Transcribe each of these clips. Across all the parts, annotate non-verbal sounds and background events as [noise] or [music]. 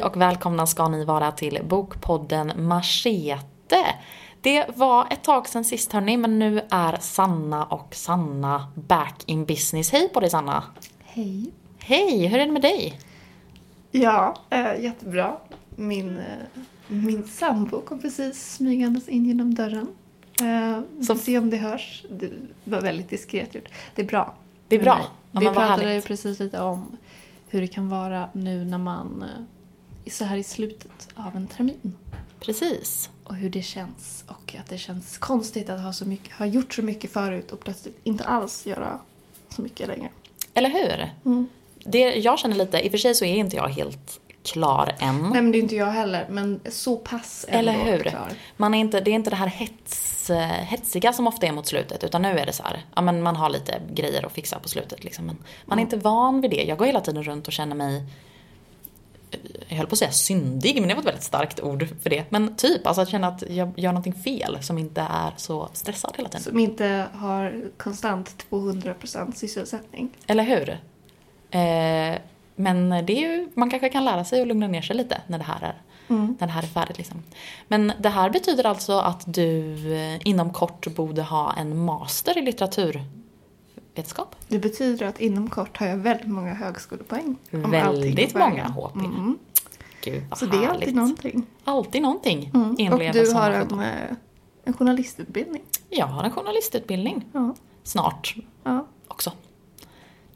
Hej och välkomna ska ni vara till Bokpodden Machete. Det var ett tag sedan sist hörni, men nu är Sanna och Sanna back in business. Hej på dig Sanna! Hej. Hej, hur är det med dig? Ja, äh, jättebra. Min, äh, min sambo kom precis smygandes in genom dörren. Äh, Så se om det hörs. Det var väldigt diskret gjort. Det är bra. Det är bra. Ja, Vi pratade ju precis lite om hur det kan vara nu när man så här i slutet av en termin. Precis. Och hur det känns. Och att det känns konstigt att ha, så mycket, ha gjort så mycket förut och plötsligt inte alls göra så mycket längre. Eller hur? Mm. Det jag känner lite, i och för sig så är inte jag helt klar än. Nej men det är inte jag heller, men så pass ändå Eller hur? klar. Man är inte, det är inte det här hets, hetsiga som ofta är mot slutet, utan nu är det så här, ja men man har lite grejer att fixa på slutet liksom. Men man är mm. inte van vid det. Jag går hela tiden runt och känner mig jag höll på att säga syndig, men det var ett väldigt starkt ord för det. Men typ, alltså att känna att jag gör någonting fel som inte är så stressad hela tiden. Som inte har konstant 200% sysselsättning. Eller hur? Eh, men det är ju, man kanske kan lära sig att lugna ner sig lite när det här är, mm. när det här är färdigt. Liksom. Men det här betyder alltså att du eh, inom kort borde ha en master i litteraturvetenskap? Det betyder att inom kort har jag väldigt många högskolepoäng. Väldigt många HP. Mm. Gud, Så det är alltid någonting. Alltid någonting. Mm. Och du har en, eh, en journalistutbildning. Jag har en journalistutbildning. Ja. Snart. Ja. Också.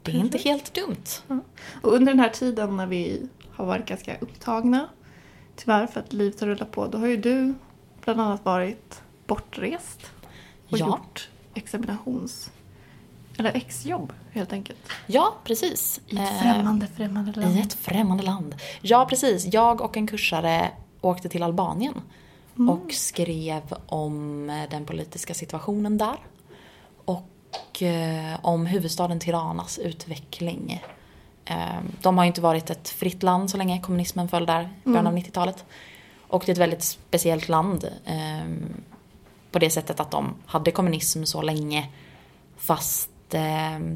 Det är inte helt dumt. Ja. Och under den här tiden när vi har varit ganska upptagna, tyvärr för att livet har rullat på, då har ju du bland annat varit bortrest och ja. gjort examinations eller exjobb helt enkelt. Ja, precis. I ett främmande, främmande land. I ett främmande land. Ja, precis. Jag och en kursare åkte till Albanien mm. och skrev om den politiska situationen där. Och eh, om huvudstaden Tiranas utveckling. Eh, de har ju inte varit ett fritt land så länge kommunismen föll där i början mm. av 90-talet. Och det är ett väldigt speciellt land. Eh, på det sättet att de hade kommunism så länge fast eh,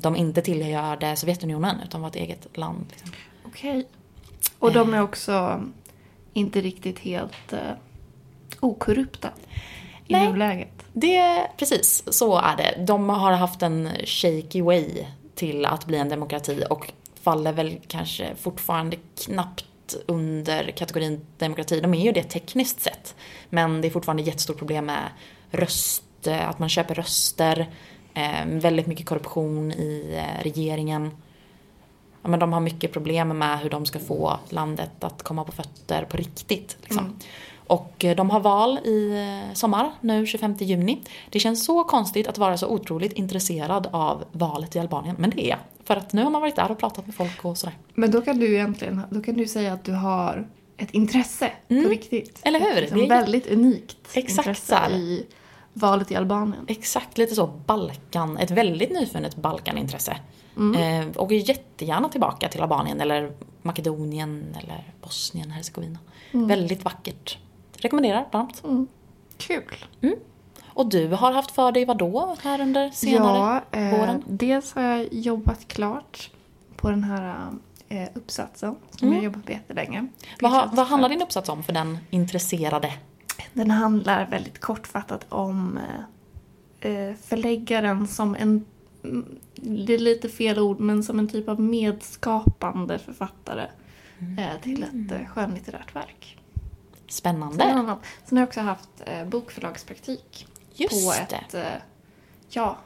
de inte tillhörde Sovjetunionen utan var ett eget land. Liksom. Okej. Och de är också inte riktigt helt eh, okorrupta i Nej, nuläget? Det, precis, så är det. De har haft en shaky way till att bli en demokrati och faller väl kanske fortfarande knappt under kategorin demokrati. De är ju det tekniskt sett. Men det är fortfarande ett jättestort problem med röst, att man köper röster. Eh, väldigt mycket korruption i eh, regeringen. Ja, men de har mycket problem med hur de ska få landet att komma på fötter på riktigt. Liksom. Mm. Och eh, de har val i eh, sommar, nu 25 juni. Det känns så konstigt att vara så otroligt intresserad av valet i Albanien, men det är jag. För att nu har man varit där och pratat med folk och sådär. Men då kan du egentligen, då kan du säga att du har ett intresse mm. på riktigt. Eller hur? Ett liksom det är väldigt unikt Exakt intresse i valet i Albanien. Exakt, lite så Balkan, ett väldigt nyfunnet Balkanintresse. Mm. Eh, och jättegärna tillbaka till Albanien eller Makedonien eller Bosnien, Hercegovina. Mm. Väldigt vackert. Rekommenderar varmt. Mm. Kul. Mm. Och du har haft för dig vad då här under senare ja, eh, våren? Dels har jag jobbat klart på den här eh, uppsatsen som mm. jag jobbat på jättelänge. Vad, vad handlar din uppsats om för den intresserade? Den handlar väldigt kortfattat om eh, eh, förläggaren som en, det är lite fel ord, men som en typ av medskapande författare mm. till ett eh, skönlitterärt verk. Spännande. Sen, sen har jag också haft bokförlagspraktik. Just på ett, eh, ja,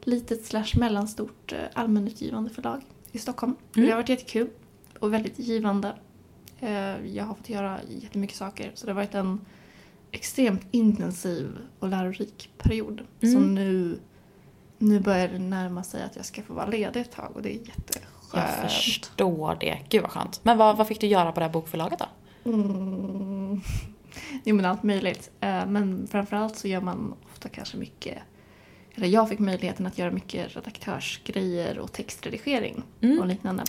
litet slash mellanstort allmänutgivande förlag i Stockholm. Mm. Det har varit jättekul och väldigt givande. Jag har fått göra jättemycket saker så det har varit en extremt intensiv och lärorik period. Mm. Så nu, nu börjar det närma sig att jag ska få vara ledig ett tag och det är jätteskönt. Jag förstår det. Gud vad skönt. Men vad, vad fick du göra på det här bokförlaget då? Mm. [laughs] Jo men allt möjligt. Eh, men framförallt så gör man ofta kanske mycket eller jag fick möjligheten att göra mycket redaktörsgrejer och textredigering mm. och liknande.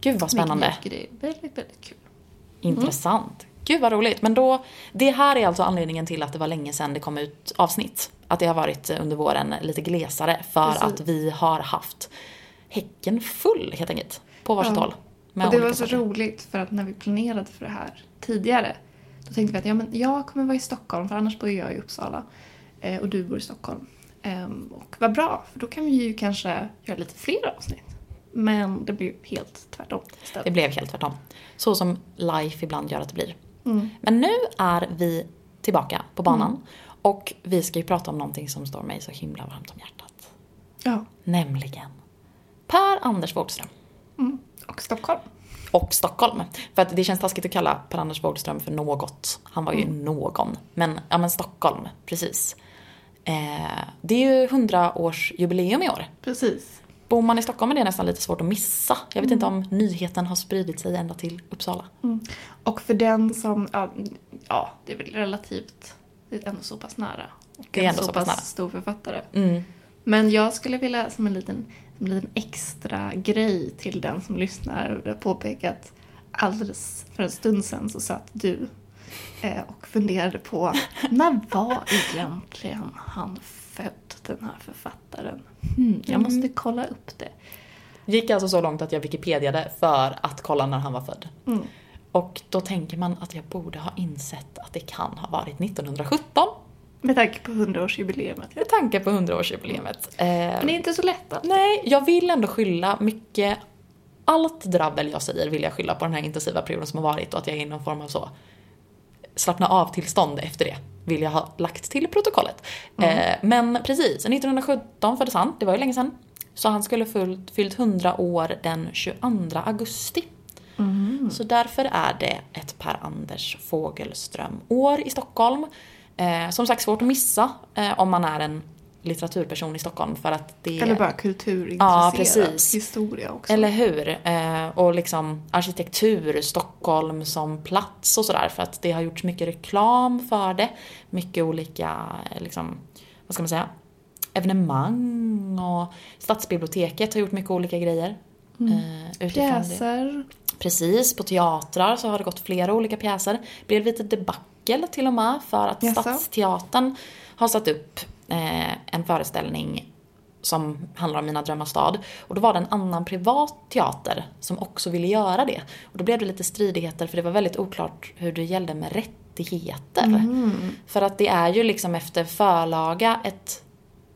Gud vad spännande. Vilket jag tycker är väldigt, väldigt kul. Intressant. Mm. Gud vad roligt. Men då, det här är alltså anledningen till att det var länge sedan det kom ut avsnitt. Att det har varit under våren lite glesare för Precis. att vi har haft häcken full helt enkelt. På varsitt ja. håll och det var så saker. roligt för att när vi planerade för det här tidigare då tänkte vi att ja, men jag kommer vara i Stockholm för annars bor jag i Uppsala eh, och du bor i Stockholm. Um, och vad bra, för då kan vi ju kanske göra lite fler avsnitt. Men det blev helt tvärtom istället. Det blev helt tvärtom. Så som life ibland gör att det blir. Mm. Men nu är vi tillbaka på banan. Mm. Och vi ska ju prata om någonting som står mig så himla varmt om hjärtat. Ja. Nämligen Per-Anders Wågström. Mm. Och Stockholm. Och Stockholm. För att det känns taskigt att kalla Per-Anders Wågström för något. Han var ju mm. någon. Men, ja men Stockholm, precis. Eh, det är ju 100-årsjubileum i år. Precis. Bor man i Stockholm är det nästan lite svårt att missa. Jag vet mm. inte om nyheten har spridit sig ända till Uppsala. Mm. Och för den som, ja, ja, det är väl relativt, det är ändå så pass nära. Och det är ändå så pass, nära. stor författare. Mm. Men jag skulle vilja, som en liten, en liten extra grej till den som lyssnar, påpeka att alldeles för en stund sedan så satt du Eh, och funderade på [laughs] när var egentligen han född, den här författaren? Hmm, jag måste mm. kolla upp det. Gick alltså så långt att jag wikipediade för att kolla när han var född. Mm. Och då tänker man att jag borde ha insett att det kan ha varit 1917. Med tanke på 100-årsjubileet. Med tanke på 100-årsjubileet. Men det är inte så lätt att. Nej, jag vill ändå skylla mycket allt drabbel jag säger vill jag skylla på den här intensiva perioden som har varit och att jag är i någon form av så slappna av-tillstånd efter det vill jag ha lagt till protokollet. Mm. Eh, men precis, 1917 föddes han, det var ju länge sedan. Så han skulle fyllt, fyllt 100 år den 22 augusti. Mm. Så därför är det ett Per-Anders Fogelström-år i Stockholm. Eh, som sagt svårt att missa eh, om man är en litteraturperson i Stockholm för att det... Eller bara kulturintresserad. Ja, precis. Historia också. Eller hur. Eh, och liksom arkitektur, Stockholm som plats och sådär för att det har gjorts mycket reklam för det. Mycket olika, liksom, vad ska man säga, evenemang och Stadsbiblioteket har gjort mycket olika grejer. Mm. Eh, pjäser. Precis, på teatrar så har det gått flera olika pjäser. Det blev lite debacle till och med för att yes. Stadsteatern har satt upp eh, en föreställning som handlar om Mina drömmars stad. Och då var det en annan privat teater som också ville göra det. Och då blev det lite stridigheter för det var väldigt oklart hur det gällde med rättigheter. Mm. För att det är ju liksom efter förlaga ett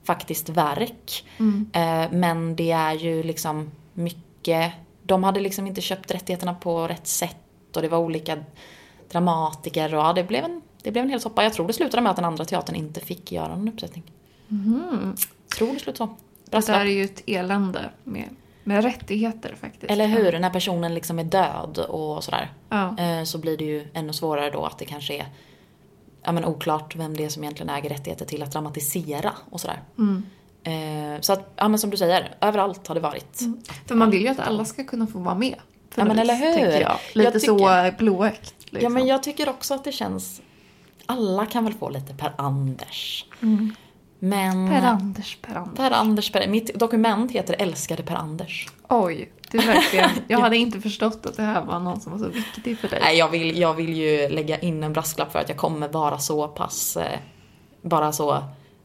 faktiskt verk. Mm. Eh, men det är ju liksom mycket, de hade liksom inte köpt rättigheterna på rätt sätt och det var olika dramatiker och ja, det blev en det blev en hel soppa. Jag tror det slutade med att den andra teatern inte fick göra någon uppsättning. Mm. Tror det slutade så. Det där är ju ett elände med, med rättigheter faktiskt. Eller hur, när personen liksom är död och sådär. Ja. Eh, så blir det ju ännu svårare då att det kanske är ja, men oklart vem det är som egentligen äger rättigheter till att dramatisera och sådär. Mm. Eh, så att, ja men som du säger, överallt har det varit. Mm. För man vill ju att alla ska kunna få vara med. Ja men eller hur. Jag. Lite jag tycker, så blåögt. Liksom. Ja men jag tycker också att det känns alla kan väl få lite Per-Anders. Mm. Men... Per-Anders, Per-Anders. Per-Anders, Per Mitt dokument heter Älskade Per-Anders. Oj, det är verkligen... [laughs] Jag hade inte förstått att det här var någon som var så viktig för dig. Nej, jag vill, jag vill ju lägga in en brasklapp för att jag kommer vara så pass... Eh, bara så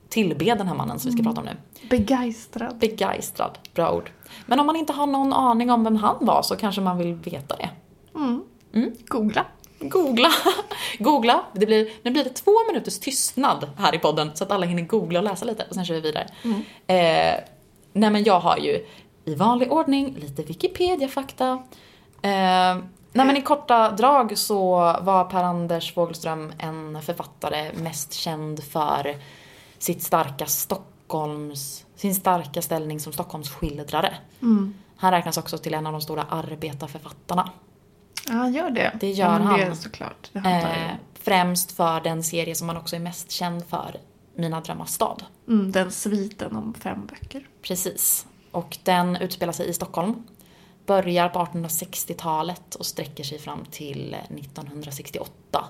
tillbe den här mannen som vi ska mm. prata om nu. Begeistrad. Begeistrad, bra ord. Men om man inte har någon aning om vem han var så kanske man vill veta det. Mm. Mm. Googla. Googla. [laughs] googla. Det blir, nu blir det två minuters tystnad här i podden så att alla hinner googla och läsa lite och sen kör vi vidare. Mm. Eh, nej men jag har ju i vanlig ordning lite Wikipedia-fakta. Eh, nej men i korta drag så var Per-Anders Fogelström en författare mest känd för sitt starka Stockholms, sin starka ställning som Stockholmsskildrare. Mm. Han räknas också till en av de stora arbetarförfattarna. Ja, han gör det. Det gör ja, han. Det såklart. Det eh, främst för den serie som han också är mest känd för, Mina drömmars stad. Mm, den sviten om fem böcker. Precis. Och den utspelar sig i Stockholm. Börjar på 1860-talet och sträcker sig fram till 1968.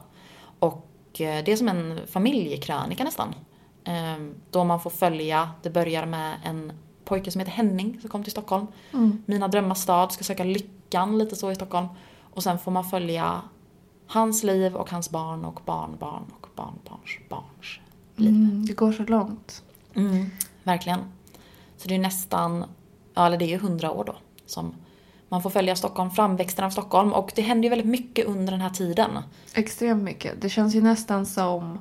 Och eh, det är som en familjekrönika nästan. Ehm, då man får följa, det börjar med en pojke som heter Henning som kom till Stockholm. Mm. Mina drömmars stad, ska söka lyckan lite så i Stockholm. Och sen får man följa hans liv och hans barn och barnbarn och barnbarns barns liv. Mm, det går så långt. Mm, verkligen. Så det är nästan, ja eller det är ju hundra år då som Man får följa Stockholm, framväxten av Stockholm och det händer ju väldigt mycket under den här tiden. Extremt mycket. Det känns ju nästan som...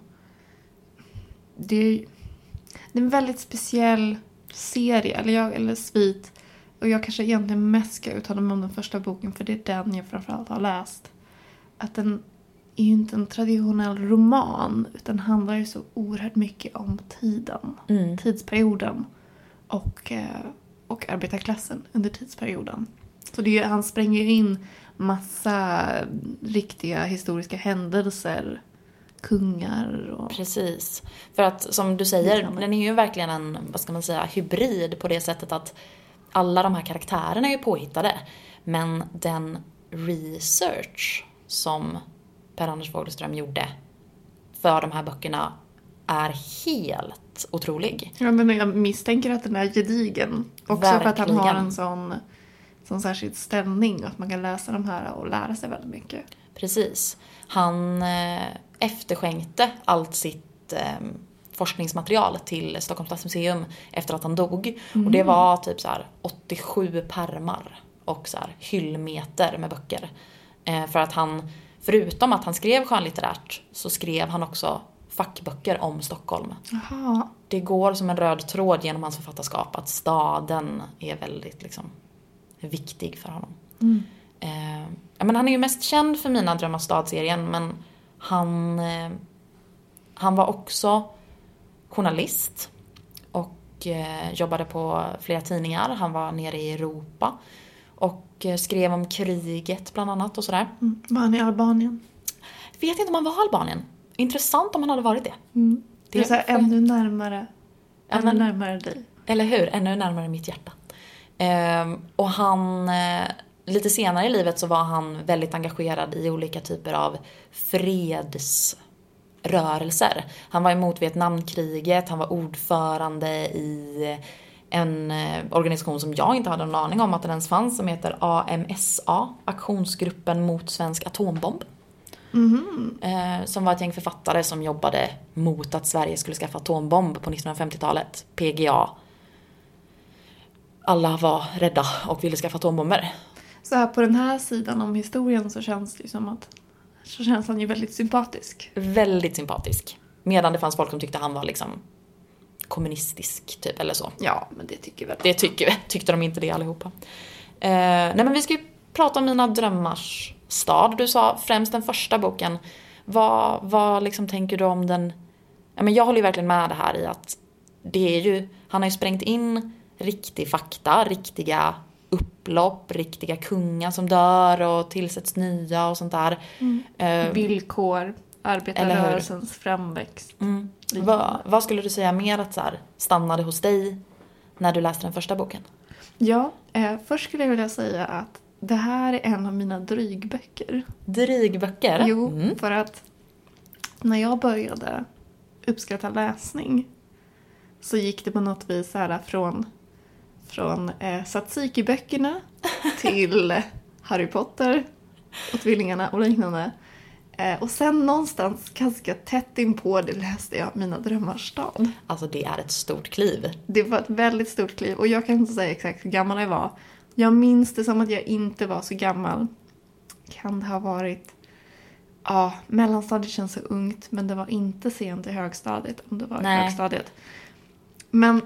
Det är, det är en väldigt speciell serie, eller, jag, eller svit. Och jag kanske egentligen mest ska uttala mig om den första boken för det är den jag framförallt har läst. Att den är ju inte en traditionell roman utan handlar ju så oerhört mycket om tiden, Mm. tidsperioden och, eh, och arbetarklassen under tidsperioden. Så det är, ju- han spränger ju in massa riktiga historiska händelser, kungar och... Precis. För att som du säger, den är ju verkligen en, vad ska man säga, hybrid på det sättet att alla de här karaktärerna är ju påhittade. Men den research som Per-Anders Fogelström gjorde för de här böckerna är helt otrolig. Ja, men jag misstänker att den är gedigen. Också för att han har Verkligen. en sån, sån särskild ställning att man kan läsa de här och lära sig väldigt mycket. Precis. Han eh, efterskänkte allt sitt eh, forskningsmaterial till Stockholms stadsmuseum efter att han dog. Och det var typ så här 87 permar och så hyllmeter med böcker. Eh, för att han, förutom att han skrev skönlitterärt, så skrev han också fackböcker om Stockholm. Jaha. Det går som en röd tråd genom hans författarskap att staden är väldigt liksom, viktig för honom. Eh, ja, men han är ju mest känd för Mina drömmar stad-serien men han, eh, han var också journalist och eh, jobbade på flera tidningar. Han var nere i Europa och eh, skrev om kriget bland annat och sådär. Mm. Var han i Albanien? Vet inte om han var i Albanien. Intressant om han hade varit det. Mm. Det är Det så här får- ännu närmare, ännu men- närmare dig. Eller hur? Ännu närmare mitt hjärta. Ehm, och han, eh, lite senare i livet så var han väldigt engagerad i olika typer av fredsrörelser. Han var emot Vietnamkriget, han var ordförande i en eh, organisation som jag inte hade någon aning om att den ens fanns som heter AMSA, Aktionsgruppen mot svensk atombomb. Eh, som var ett gäng författare som jobbade mot att Sverige skulle skaffa atombomb på 1950-talet. PGA. Alla var rädda och ville skaffa atombomber. Så här på den här sidan om historien så känns det ju som att så känns han ju väldigt sympatisk. Väldigt sympatisk. Medan det fanns folk som tyckte han var liksom kommunistisk typ eller så. Ja, men det tycker väl Det tycker, [laughs] tyckte de inte det allihopa. Eh, nej men vi ska ju prata om Mina drömmars stad. Du sa främst den första boken. Vad, vad liksom tänker du om den? Ja, men jag håller ju verkligen med det här i att det är ju, han har ju sprängt in riktig fakta, riktiga upplopp, riktiga kungar som dör och tillsätts nya och sånt där. Eh, Villkor, arbetarrörelsens framväxt. mm. Liknande. vad, vad skulle du säga mer att så här, stannade hos dig när du läste den första boken? Ja, eh, först skulle jag vilja säga att det här är en av mina drygböcker. Drygböcker? Jo, Mm. för att när jag började uppskatta läsning så gick det på något vis så här från, från eh, Tsatsiki-böckerna till Harry Potter och Tvillingarna och liknande. Eh, och sen någonstans ganska tätt inpå det läste jag Mina drömmars stad. Alltså det är ett stort kliv. Det var ett väldigt stort kliv och jag kan inte säga exakt hur gammal jag var. Jag minns det som att jag inte var så gammal. Kan det ha varit... Ja, mellanstadiet känns så ungt men det var inte sent i högstadiet om det var i högstadiet. Men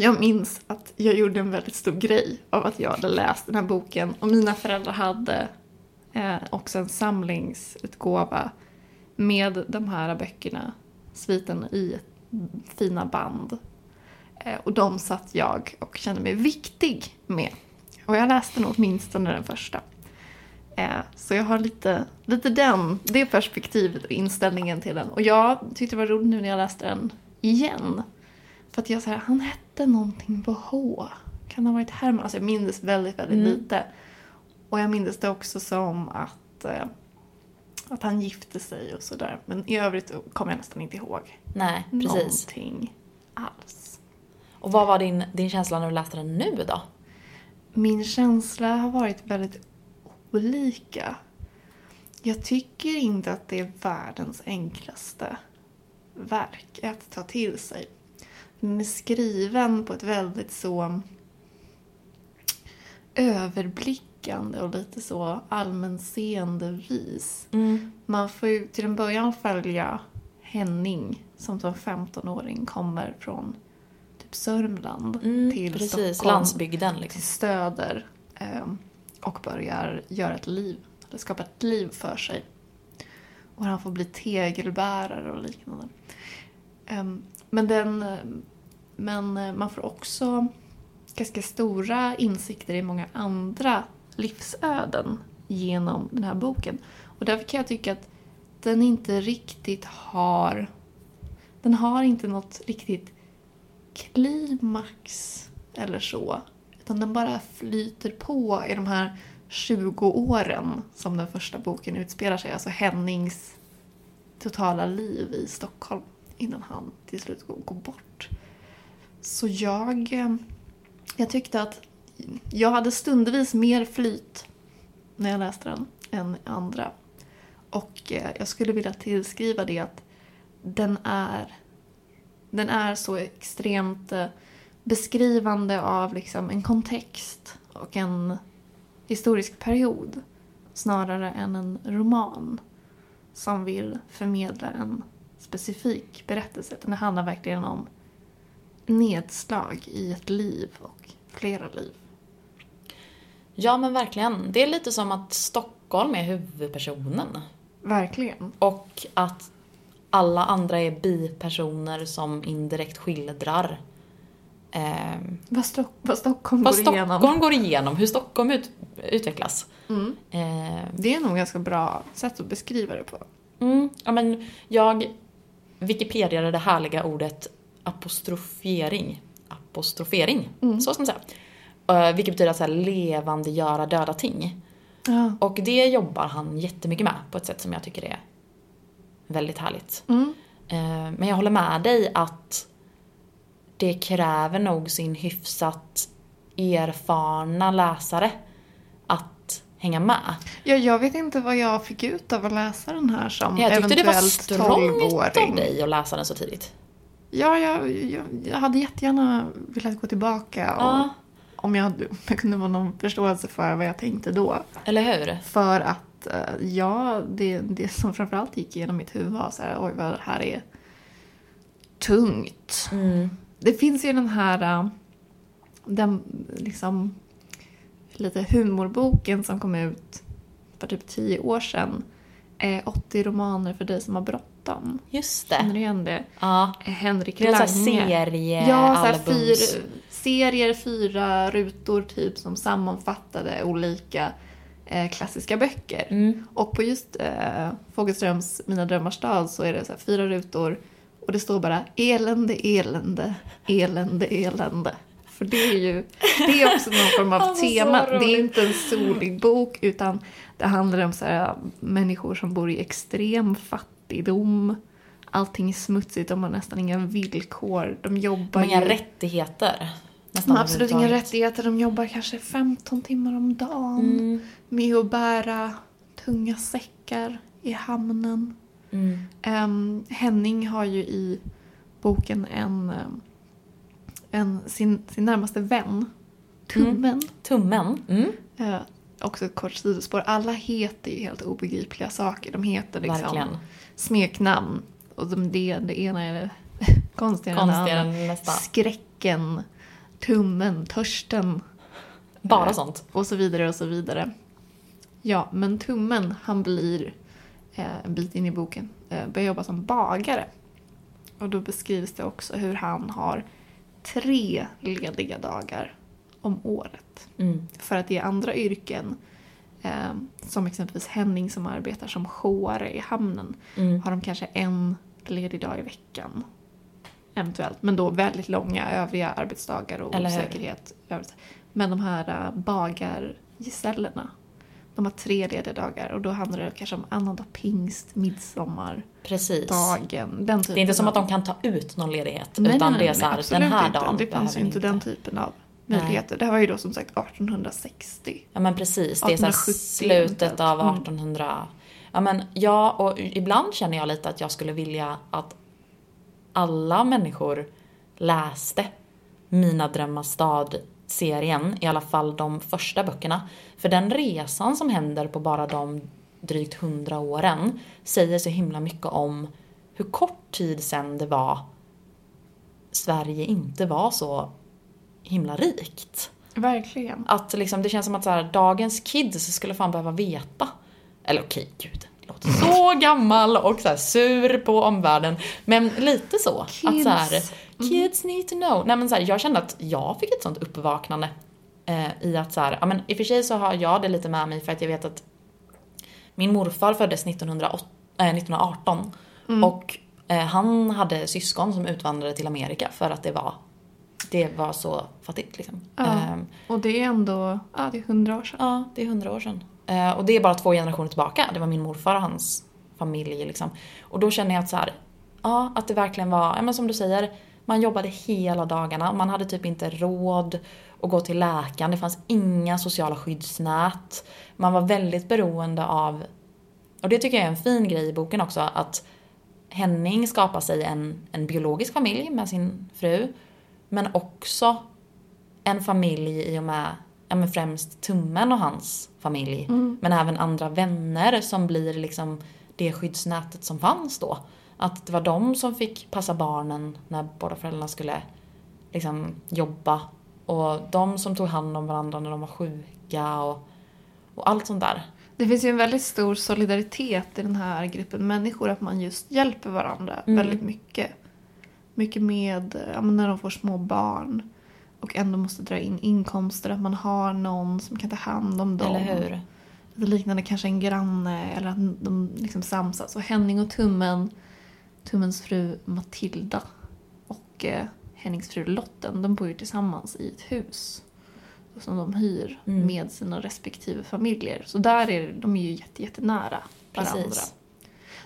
jag minns att jag gjorde en väldigt stor grej av att jag hade läst den här boken och mina föräldrar hade eh, också en samlingsutgåva med de här böckerna, sviten i fina band. Eh, Och de satt jag och kände mig viktig med. Och jag läste nog åtminstone den första. Eh, Så jag har lite, lite den, det perspektivet och inställningen till den. Och jag tyckte det var roligt nu när jag läste den igen. För att jag så här, han hette någonting på H. Kan ha varit Herman? Alltså jag minns väldigt, väldigt Mm. lite. Och jag minns det också som att, eh, att han gifte sig och sådär. Men i övrigt kommer jag nästan inte ihåg Nej, precis. någonting alls. Och vad var din, din känsla när du läste den nu då? Min känsla har varit väldigt olika. Jag tycker inte att det är världens enklaste verk att ta till sig. Den är skriven på ett väldigt så överblickande och lite så allmänseende vis. Mm. Man får ju till en början följa Henning som som 15-åring kommer från typ Sörmland Mm, till precis, Stockholm. landsbygden liksom. till Stöder eh, och börjar göra ett liv, eller skapa ett liv för sig. Och han får bli tegelbärare och liknande. Ehm, men, den, men eh, man får också ganska stora insikter i många andra livsöden genom den här boken. Och därför kan jag tycka att den inte riktigt har... Den har inte något riktigt klimax eller så. Utan den bara flyter på i de här 20 åren som den första boken utspelar sig. Alltså Hennings totala liv i Stockholm innan han till slut går, bort. Så jag, eh, jag tyckte att jag hade stundvis mer flyt när jag läste den än andra. Och eh, jag skulle vilja tillskriva det att den är, den är så extremt eh, beskrivande av liksom en kontext och en historisk period snarare än en roman som vill förmedla en specifik berättelse. Den handlar verkligen om nedslag i ett liv och flera liv. Ja men verkligen. Det är lite som att Stockholm är huvudpersonen. Verkligen. Och att alla andra är bipersoner som indirekt skildrar eh, Vad, Stock- vad Stockholm vad går Stockholm igenom. går igenom, hur Stockholm ut, utvecklas. Mm. Eh, Det är nog ett ganska bra sätt att beskriva det på. mm, ja, men jag Wikipediade det härliga ordet apostrofering. Apostrofering, Mm. så ska man säga. Eh, vilket betyder att så här, levandegöra döda ting. Ja. Och det jobbar han jättemycket med på ett sätt som jag tycker är väldigt härligt. Mm. Eh, Men jag håller med dig att det kräver nog sin hyfsat erfarna läsare hänga med. Ja, jag vet inte vad jag fick ut av att läsa den här som Jag tyckte det var eventuellt strångt av 12-åring. dig att läsa den så tidigt. Ja, jag, jag, jag hade jättegärna velat gå tillbaka och Ja, om jag, hade, [laughs] jag kunde få någon förståelse för vad jag tänkte då. eller hur? För att, eh, ja, det, det som framförallt gick igenom mitt huvud var så här, oj vad det här är tungt. Mm. Det finns ju den här, eh, den liksom lite humorboken som kom ut för typ tio år sedan. Eh, 80 romaner för dig som har bråttom. Just Känner det. du igen det? Ja. Eh, Henrik Det är Lange. serie, Ja, så här albums. fyr, serier, fyra rutor typ som sammanfattade olika eh, klassiska böcker. Mm. Och på just eh, Fogelströms Mina drömmars stad så är det så fyra rutor och det står bara elände, elände, elände, elände. För det är ju det är också någon form av [laughs] Alltså, så tema. Det är inte en solig bok utan det handlar om så här, människor som bor i extrem fattigdom. Allting är smutsigt, de har nästan inga villkor. De jobbar inga ju... rättigheter. De har absolut inga rättigheter. De jobbar kanske 15 timmar om dagen Mm. med att bära tunga säckar i hamnen. Mm. Em, Henning har ju i boken en, em, en sin, sin närmaste vän, Tummen. Tummen. Mm. Eh, också ett kort sidospår. Alla heter ju helt obegripliga saker. De heter liksom Verkligen. smeknamn. Och de, det, det ena är konstigare, [laughs] Konstigare än det andra. än nästa. Skräcken, tummen, törsten Bara Eh, sånt. och så vidare och så vidare. Ja, men tummen han blir eh, en bit in i boken, eh, börjar jobba som bagare. Och då beskrivs det också hur han har tre lediga dagar om året. Mm. För att i andra yrken, eh, som exempelvis Henning som arbetar som sjåare i hamnen, Mm. har de kanske en ledig dag i veckan. Eventuellt, men då väldigt långa övriga arbetsdagar och Eller hur? osäkerhet. övrigt. Men de här uh, bagargesällerna, de har tre lediga dagar och då handlar det kanske om annandag pingst, midsommar, Precis. dagen, den typen Det är inte som av- att de kan ta ut någon ledighet. Nej, utan nej, det är nej, så här, absolut den här inte. dagen Det fanns ju inte den typen av möjligheter. Det här var ju då som sagt 1860. Ja men precis, det är så här 1870 slutet av Mm. 1800. Ja men ja, och ibland känner jag lite att jag skulle vilja att alla människor läste Mina drömmars stad serien, i alla fall de första böckerna. För den resan som händer på bara de drygt hundra åren säger så himla mycket om hur kort tid sedan det var Sverige inte var så himla rikt. Verkligen. Att liksom, det känns som att så här, dagens kids skulle fan behöva veta. Eller okej, gud. Låter så [laughs] gammal och så här, sur på omvärlden. Men lite så. Kids. Att så här, kids need to know. Nej men så här, jag kände att jag fick ett sånt uppvaknande. Eh, I att så här, ja men i och för sig så har jag det lite med mig för att jag vet att min morfar föddes 1908, eh, 1918 och eh, han hade syskon som utvandrade till Amerika för att det var, det var så fattigt liksom. Ja. Ehm, Och det är ändå, ja det är hundra år sedan. Ja, det är hundra år sedan. Eh, och det är bara två generationer tillbaka. Det var min morfar och hans familj liksom. Och då känner jag att så här, ja, att det verkligen var, ja men som du säger, man jobbade hela dagarna. Man hade typ inte råd att gå till läkaren. Det fanns inga sociala skyddsnät. Man var väldigt beroende av, och det tycker jag är en fin grej i boken också, att Henning skapar sig en, en biologisk familj med sin fru. Men också en familj i och med ja, men främst Tummen och hans familj. Men även andra vänner som blir liksom det skyddsnätet som fanns då. Att det var de som fick passa barnen när båda föräldrarna skulle liksom jobba. Och de som tog hand om varandra när de var sjuka och, och allt sånt där. Det finns ju en väldigt stor solidaritet i den här gruppen människor. Att man just hjälper varandra Mm. väldigt mycket. Mycket med ja, när de får små barn. Och ändå måste dra in inkomster. Att man har någon som kan ta hand om dem. Eller hur? Det liknande kanske en granne. Eller att de liksom samsas. Och Henning och Tummen. Tummens fru Matilda. Och eh, Hennings fru Lotten. De bor ju tillsammans i ett hus. Som de hyr Mm. med sina respektive familjer. Så där är de är ju jätte, jättenära varandra. Precis.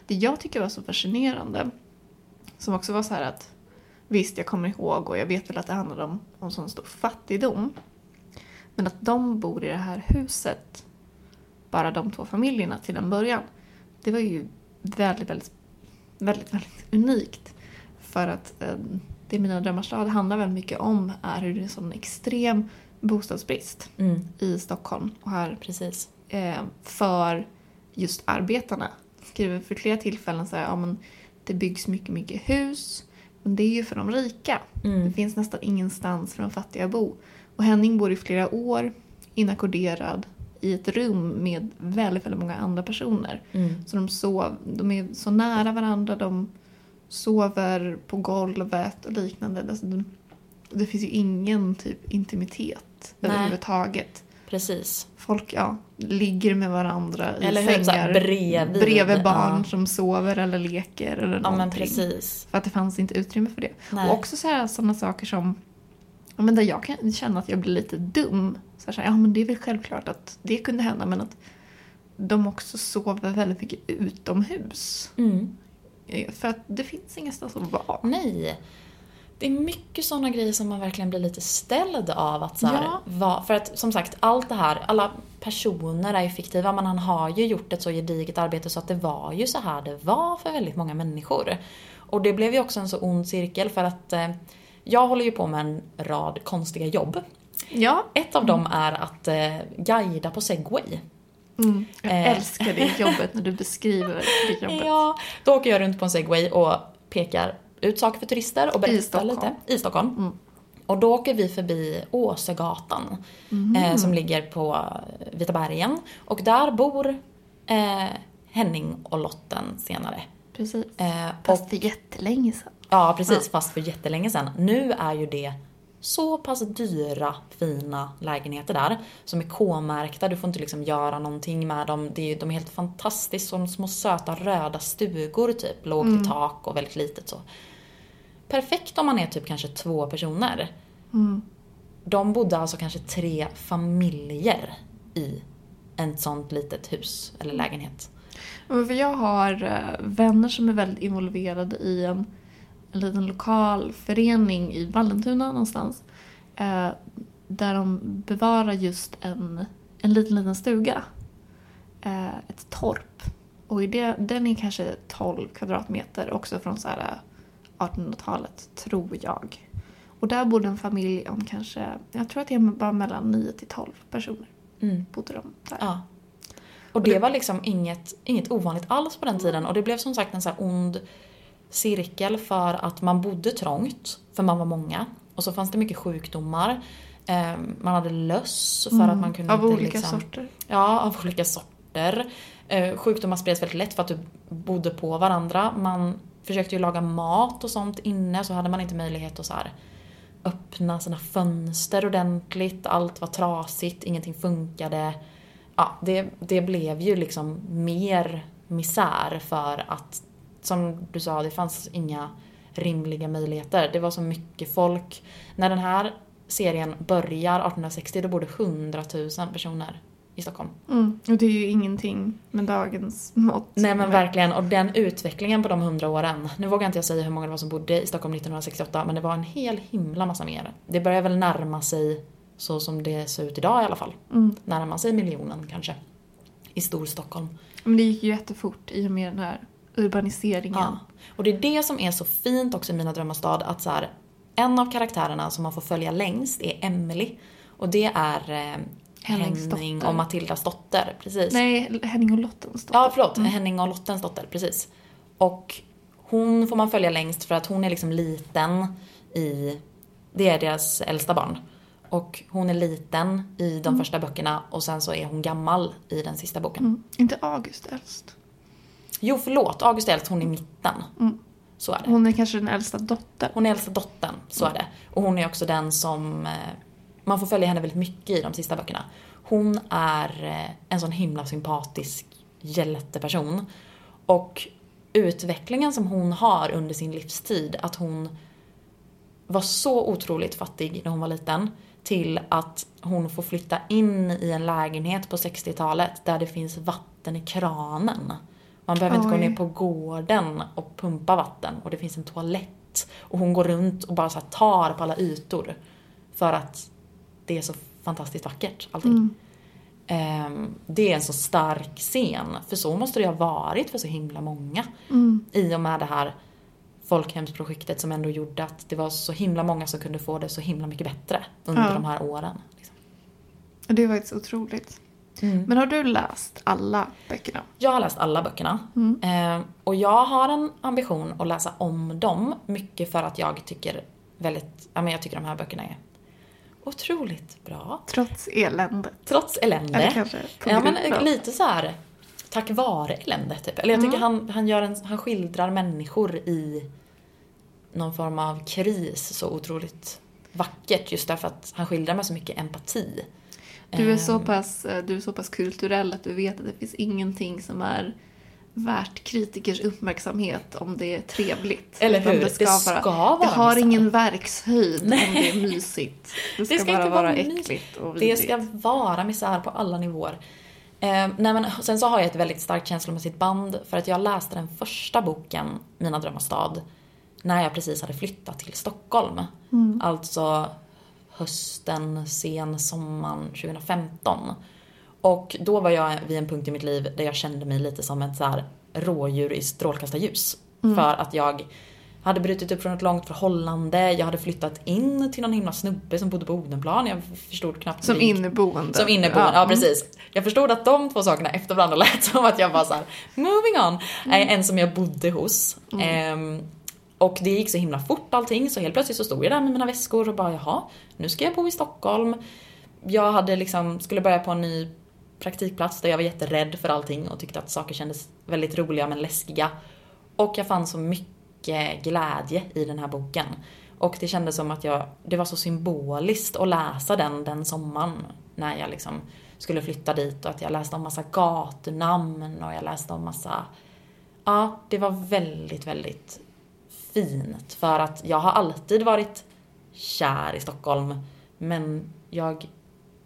Det jag tycker var så fascinerande. Som också var så här att. Visst, jag kommer ihåg och jag vet väl att det handlade om, om sån stor fattigdom. Men att de bor i det här huset. Bara de två familjerna till en början. Det var ju väldigt, väldigt, väldigt, väldigt unikt. För att eh, det Mina drömmars stad handlar väldigt mycket om är hur det är en sån extrem bostadsbrist Mm, i Stockholm. Och här precis. eh, för just arbetarna. Skriver för flera tillfällen så här, ja men det byggs mycket, mycket hus. Men det är ju för de rika. Det Mm, finns nästan ingenstans för de fattiga att bo. Och Henning bor i flera år inackorderad i ett rum med väldigt, väldigt många andra personer. mm, Så de, sov, de är så nära varandra, de sover på golvet och liknande. Alltså, de, det finns ju ingen typ intimitet Nej. överhuvudtaget. precis. Folk ja, ligger med varandra i Eller hur? Sängar bredvid. bredvid barn Ja. som sover eller leker eller Ja någonting. men precis. För att det fanns inte utrymme för det. Nej. Och också sådana saker som ja, men där jag kan känna att jag blir lite dum. Så här, ja men det är väl självklart att det kunde hända men att de också sover väldigt mycket utomhus. Mm. Eh, För att det finns ingenstans att vara. Nej. Det är mycket sådana grejer som man verkligen blir lite ställd av att så här, Ja. va, För att som sagt, allt det här, alla personer är ju fiktiva men han har ju gjort ett så gediget arbete så att det var ju så här det var för väldigt många människor. Och det blev ju också en så ond cirkel för att eh, jag håller ju på med en rad konstiga jobb. Ja. Ett av dem är att eh, guida på segway. Mm. Jag Eh. älskar det jobbet när du beskriver det [laughs] jobbet. Ja, då åker jag runt på en segway och pekar ut saker för turister och berättar Stockholm. lite. I Stockholm. Mm. Och då åker vi förbi Åsögatan eh, som ligger på Vita bergen. Och där bor eh, Henning och Lotten senare. Precis. Eh, och, Fast för jättelänge sedan. ja, precis. Fast för jättelänge sedan. Nu är ju det så pass dyra, fina lägenheter där. Som är K-märkta, du får inte liksom göra någonting med dem. Det är, de är helt fantastiskt, som små söta röda stugor typ. Lågt i tak och väldigt litet så. Perfekt om man är typ kanske två personer. Mm. De bodde alltså kanske tre familjer i ett sånt litet hus eller lägenhet. Men För jag har eh, vänner som är väldigt involverade i en, en liten lokal förening i Vallentuna någonstans. Eh, där de bevarar just en, en liten, liten stuga. Eh, ett torp. Och i det, den är kanske 12 kvadratmeter, också från så här 1800-talet, tror jag. Och där bodde en familj om kanske, jag tror att det var mellan 9 till 12 personer. Mm. Bodde de där. Ja. Och det var liksom inget, inget ovanligt alls på den tiden och det blev som sagt en så här ond cirkel för att man bodde trångt, för man var många. Och så fanns det mycket sjukdomar. Eh, Man hade löss för att man kunde Mm. Av inte olika liksom, sorter. Ja, av olika sorter. Eh, Sjukdomar spreds väldigt lätt för att du bodde på varandra. Man försökte ju laga mat och sånt inne så hade man inte möjlighet att så här öppna sina fönster ordentligt. Allt var trasigt, ingenting funkade. Ja, det, det blev ju liksom mer misär för att, som du sa, det fanns inga rimliga möjligheter. Det var så mycket folk. När den här serien börjar 1860 då bodde 100 000 personer i Stockholm. Mm. Och det är ju ingenting med dagens mått. Nej men verkligen, och den utvecklingen på de hundra åren. Nu vågar inte jag säga hur många det var som bodde i Stockholm 1968 men det var en hel himla massa mer. Det börjar väl närma sig så som det ser ut idag i alla fall. Mm. Närma sig miljonen kanske. I Storstockholm. Men det gick ju jättefort i och med den här urbaniseringen. Ja. Och det är det som är så fint också i Mina drömmars stad att så här, en av karaktärerna som man får följa längst är Emily. Och det är eh, Henning och Matildas dotter. Precis. Nej, Henning och Lottens dotter. Ja, förlåt. Henning och Lottens dotter, precis. Och hon får man följa längst för att hon är liksom liten i... Det är deras äldsta barn. Och hon är liten i de första böckerna och sen så är hon gammal i den sista boken. Mm. Inte August äldst. Jo, förlåt. August är äldst, hon är mitten. Mm. Så är det. Hon är kanske den äldsta dottern. Hon är äldsta dottern, så är det. Och hon är också den som... eh, Man får följa henne väldigt mycket i de sista böckerna. Hon är eh, en sån himla sympatisk hjälteperson. Och utvecklingen som hon har under sin livstid, att hon var så otroligt fattig när hon var liten till att hon får flytta in i en lägenhet på 60-talet där det finns vatten i kranen. Man behöver inte gå Oj. ner på gården och pumpa vatten och det finns en toalett. Och hon går runt och bara så tar på alla ytor. För att det är så fantastiskt vackert allting. Mm. Ehm, Det är en så stark scen, för så måste det ha varit för så himla många. Mm. I och med det här folkhemsprojektet som ändå gjorde att det var så himla många som kunde få det så himla mycket bättre under Ja. de här åren. Liksom. Det är faktiskt otroligt. Men har du läst alla böckerna? Jag har läst alla böckerna. Mm. Eh, och jag har en ambition att läsa om dem. Mycket för att jag tycker väldigt, ja men jag tycker de här böckerna är otroligt bra. Trots eländet. Trots elände. Eller kanske på Ja men lite så här tack vare elände typ. Eller jag tycker Mm. han, han, gör en, han skildrar människor i någon form av kris så otroligt vackert just därför att han skildrar med så mycket empati. Du är, så Ehm, pass, eh, du är så pass kulturell att du vet att det finns ingenting som är värt kritikers uppmärksamhet om det är trevligt. Eller hur? Det ska, Det ska vara, det har ingen verkshöjd Nej. om det är mysigt. Det ska, ska bara inte vara vara äckligt och Det vidrigt. ska vara misär på alla nivåer. Eh, nej men, sen så har jag ett väldigt starkt känslomässigt band för att jag läste den första boken, Mina drömmars stad, när jag precis hade flyttat till Stockholm. Mm. Alltså hösten, sen sommaren 2015. Och då var jag vid en punkt i mitt liv där jag kände mig lite som ett så här rådjur i strålkastarljus. Mm. För att jag hade brutit upp från ett långt förhållande, jag hade flyttat in till någon himla snubbe som bodde på Odenplan. Jag förstod knappt Som inneboende. Som inneboende, ja, mm. precis. Jag förstod att de två sakerna efter varandra [laughs] lät som att jag bara såhär, moving on. Mm. Eh, En som jag bodde hos. Ehm, och det gick så himla fort allting så helt plötsligt så stod jag där med mina väskor och bara jaha, nu ska jag bo i Stockholm. Jag hade liksom, skulle börja på en ny praktikplats där jag var jätterädd för allting och tyckte att saker kändes väldigt roliga men läskiga. Och jag fann så mycket glädje i den här boken. Och det kändes som att jag, det var så symboliskt att läsa den den sommaren när jag liksom skulle flytta dit och att jag läste om massa gatunamn och jag läste om massa... Ja, det var väldigt, väldigt fint för att jag har alltid varit kär i Stockholm men jag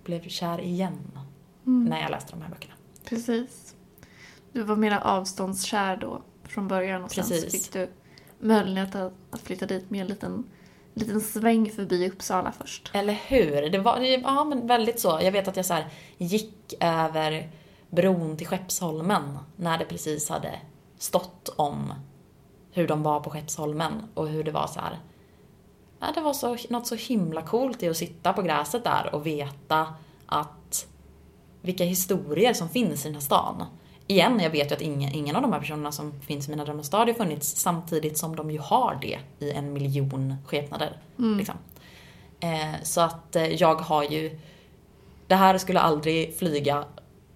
blev kär igen Mm. när jag läste de här böckerna. Precis. Du var mera avståndskär då från början och sen Precis. fick du möjlighet att, att flytta dit med en liten, liten sväng förbi Uppsala först. Eller hur? Det var ja, men väldigt så. Jag vet att jag så gick över bron till Skeppsholmen när det precis hade stått om hur de var på Skeppsholmen och hur det var så här. ja, det var så, något så himla coolt i att sitta på gräset där och veta att vilka historier som finns i den här stan. Igen, jag vet ju att ingen, ingen av de här personerna som finns i Mina drömmars stad har funnits samtidigt som de ju har det i en miljon skepnader. Mm. Liksom. Eh, så att eh, jag har ju, det här skulle aldrig flyga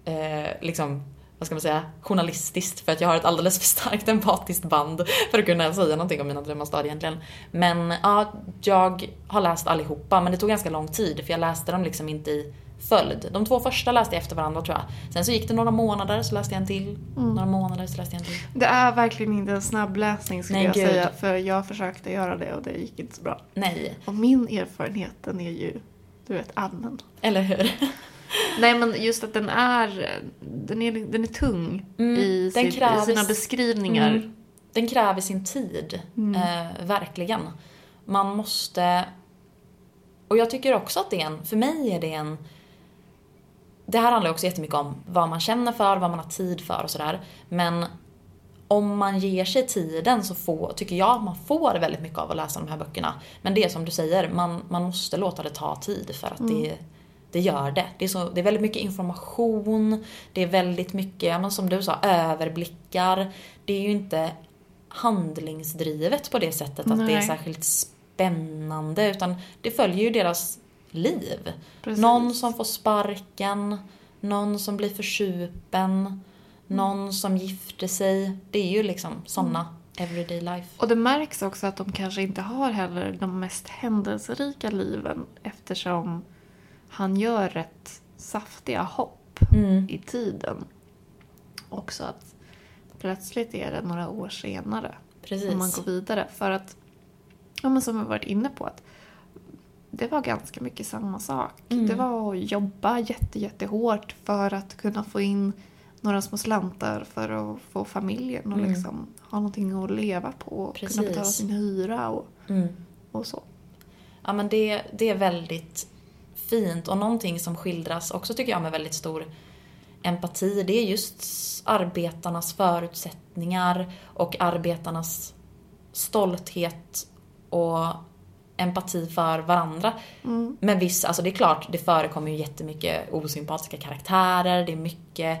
eh, liksom vad ska man säga, journalistiskt för att jag har ett alldeles för starkt empatiskt band för att kunna säga någonting om mina drömmars stad egentligen. Men ja, jag har läst allihopa men det tog ganska lång tid för jag läste dem liksom inte i följd. De två första läste jag efter varandra tror jag. Sen så gick det några månader så läste jag en till. Mm. Några månader så läste jag en till. Det är verkligen inte en snabbläsning skulle Nej, jag gud. säga. För jag försökte göra det och det gick inte så bra. Nej, Och min erfarenhet den är ju, du vet, allmän. eller hur? [laughs] Nej men just att den är, den är, den är tung Mm, i, sitt, i kräver- sina beskrivningar. Mm. Den kräver sin tid. Mm. Eh, verkligen. Man måste... Och jag tycker också att det är en... För mig är det en... Det här handlar också jättemycket om vad man känner för, vad man har tid för och sådär. Men om man ger sig tiden så får, tycker jag att man får väldigt mycket av att läsa de här böckerna. Men det är som du säger, man, man måste låta det ta tid för att det, det gör det. Det är, så, det är väldigt mycket information, det är väldigt mycket, men som du sa, överblickar. Det är ju inte handlingsdrivet på det sättet att det är Nej. särskilt spännande utan det följer ju deras liv. Precis. Någon som får sparken, någon som blir försupen, någon som gifter sig. Det är ju liksom såna everyday life. Och det märks också att de kanske inte har heller de mest händelserika liven eftersom han gör rätt saftiga hopp Mm. i tiden. Också att plötsligt är det några år senare Precis. om man går vidare. För att, ja men som vi varit inne på, att det var ganska mycket samma sak. Mm. Det var att jobba jätte, jättehårt för att kunna få in några små slantar för att få familjen och Mm. liksom ha någonting att leva på och Precis. kunna betala sin hyra och, Mm. och så. Ja men det, det är väldigt fint och någonting som skildras också tycker jag med väldigt stor empati det är just arbetarnas förutsättningar och arbetarnas stolthet och empati för varandra. Mm. Men visst, alltså det är klart, det förekommer ju jättemycket osympatiska karaktärer, det är mycket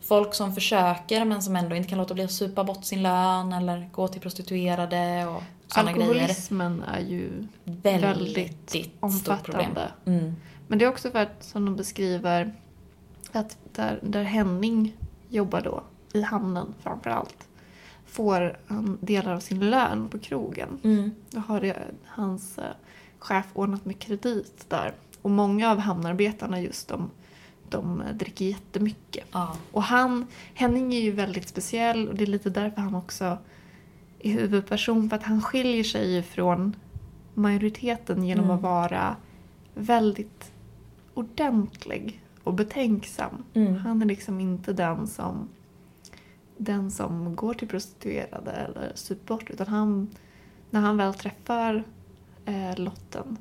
folk som försöker men som ändå inte kan låta bli att supa bort sin lön eller gå till prostituerade och sådana grejer. Alkoholismen är ju Väldigt, väldigt stort problem. omfattande. Mm. Men det är också för att, som de beskriver, att där, där Henning jobbar då, i hamnen framför allt, får han delar av sin lön på krogen. Mm. Då har det, hans eh, chef ordnat med kredit där. Och många av hamnarbetarna just de, de dricker jättemycket. Ja. Och han, Henning är ju väldigt speciell och det är lite därför han också är huvudperson. För att han skiljer sig från majoriteten genom Mm. att vara väldigt ordentlig och betänksam. Mm. Han är liksom inte den som den som går till prostituerade eller super bort. Utan han, när han väl träffar eh, Lotten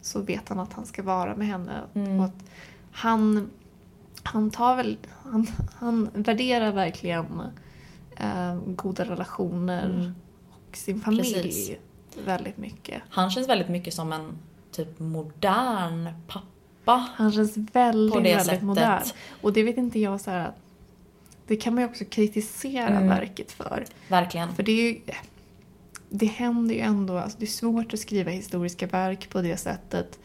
så vet han att han ska vara med henne. Mm. Och att han, han tar väl, han, han värderar verkligen eh, goda relationer Mm. och sin familj Precis. väldigt mycket. Han känns väldigt mycket som en typ modern pappa. Han känns väldigt, väldigt sättet. modern. Och det vet inte jag så att det kan man ju också kritisera Mm. verket för. Verkligen. För det är ju, det händer ju ändå, alltså det är svårt att skriva historiska verk på det sättet.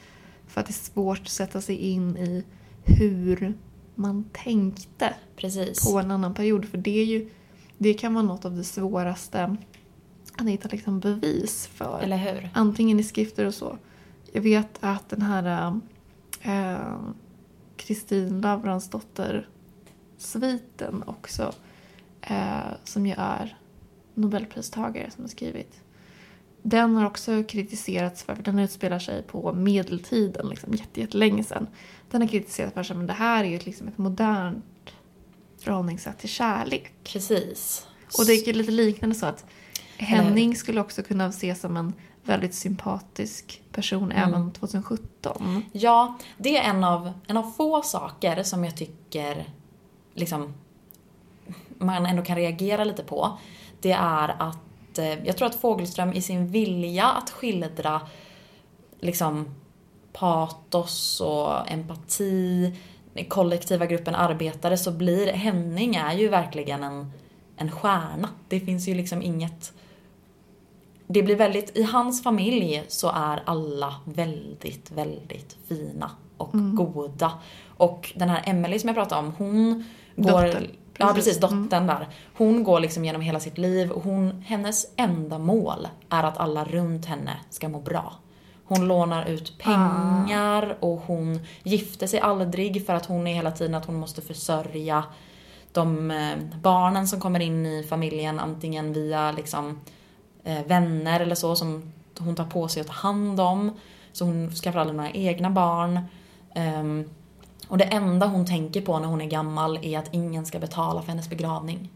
För att det är svårt att sätta sig in i hur man tänkte Precis. på en annan period. För det är ju, det kan vara något av det svåraste att hitta liksom bevis för. Eller hur? Antingen i skrifter och så. Jag vet att den här eh, Kristin Lavransdotter sviten också eh, som ju är Nobelpristagare som har skrivit. Den har också kritiserats för, för den utspelar sig på medeltiden, liksom jätte- jättelänge sedan. Den har kritiserats för att det här är ju liksom ett modernt förhållningssätt till kärlek. Precis. Och det är lite liknande så att Henning skulle också kunna ses som en väldigt sympatisk person Mm. även 2017. Ja, det är en av, en av få saker som jag tycker liksom, man ändå kan reagera lite på. Det är att eh, jag tror att Fogelström i sin vilja att skildra liksom patos och empati, kollektiva gruppen arbetare så blir Henning är ju verkligen en, en stjärna. Det finns ju liksom inget det blir väldigt, i hans familj så är alla väldigt, väldigt fina och mm. goda. Och den här Emily som jag pratade om, hon går... Dotter. Ja precis, dottern mm. där. Hon går liksom genom hela sitt liv och hon, hennes enda mål är att alla runt henne ska må bra. Hon lånar ut pengar ah. och hon gifter sig aldrig för att hon är hela tiden att hon måste försörja de eh, barnen som kommer in i familjen antingen via liksom eh, vänner eller så som hon tar på sig att ta hand om. Så hon skaffar aldrig några egna barn. Um, och det enda hon tänker på när hon är gammal är att ingen ska betala för hennes begravning.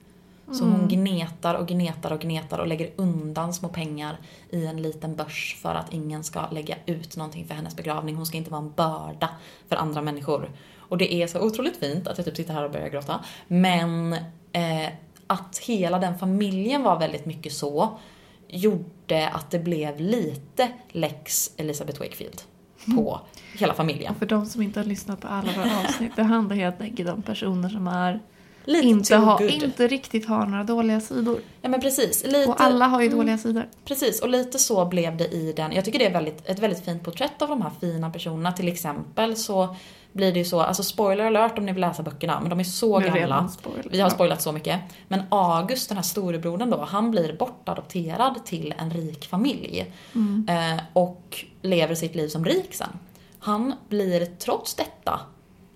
Så hon mm. gnetar och gnetar och gnetar och lägger undan små pengar i en liten börs för att ingen ska lägga ut någonting för hennes begravning. Hon ska inte vara en börda för andra människor. Och det är så otroligt fint att jag typ sitter här och börjar gråta. Men eh, att hela den familjen var väldigt mycket så gjorde att det blev lite lex Elisabeth Wakefield på mm. hela familjen. för de som inte har lyssnat på alla våra avsnitt, det handlar helt enkelt om personer som är Lite inte, ha, inte riktigt har några dåliga sidor. Ja men precis. Lite, och alla har ju mm, dåliga sidor. Precis, och lite så blev det i den. Jag tycker det är väldigt, ett väldigt fint porträtt av de här fina personerna. Till exempel så blir det ju så, alltså spoiler alert om ni vill läsa böckerna, men de är så nu gamla. Vi har spoilat så mycket. Men August, den här storebrodern då, han blir bortadopterad till en rik familj. Mm. Eh, och lever sitt liv som rik sen. Han blir trots detta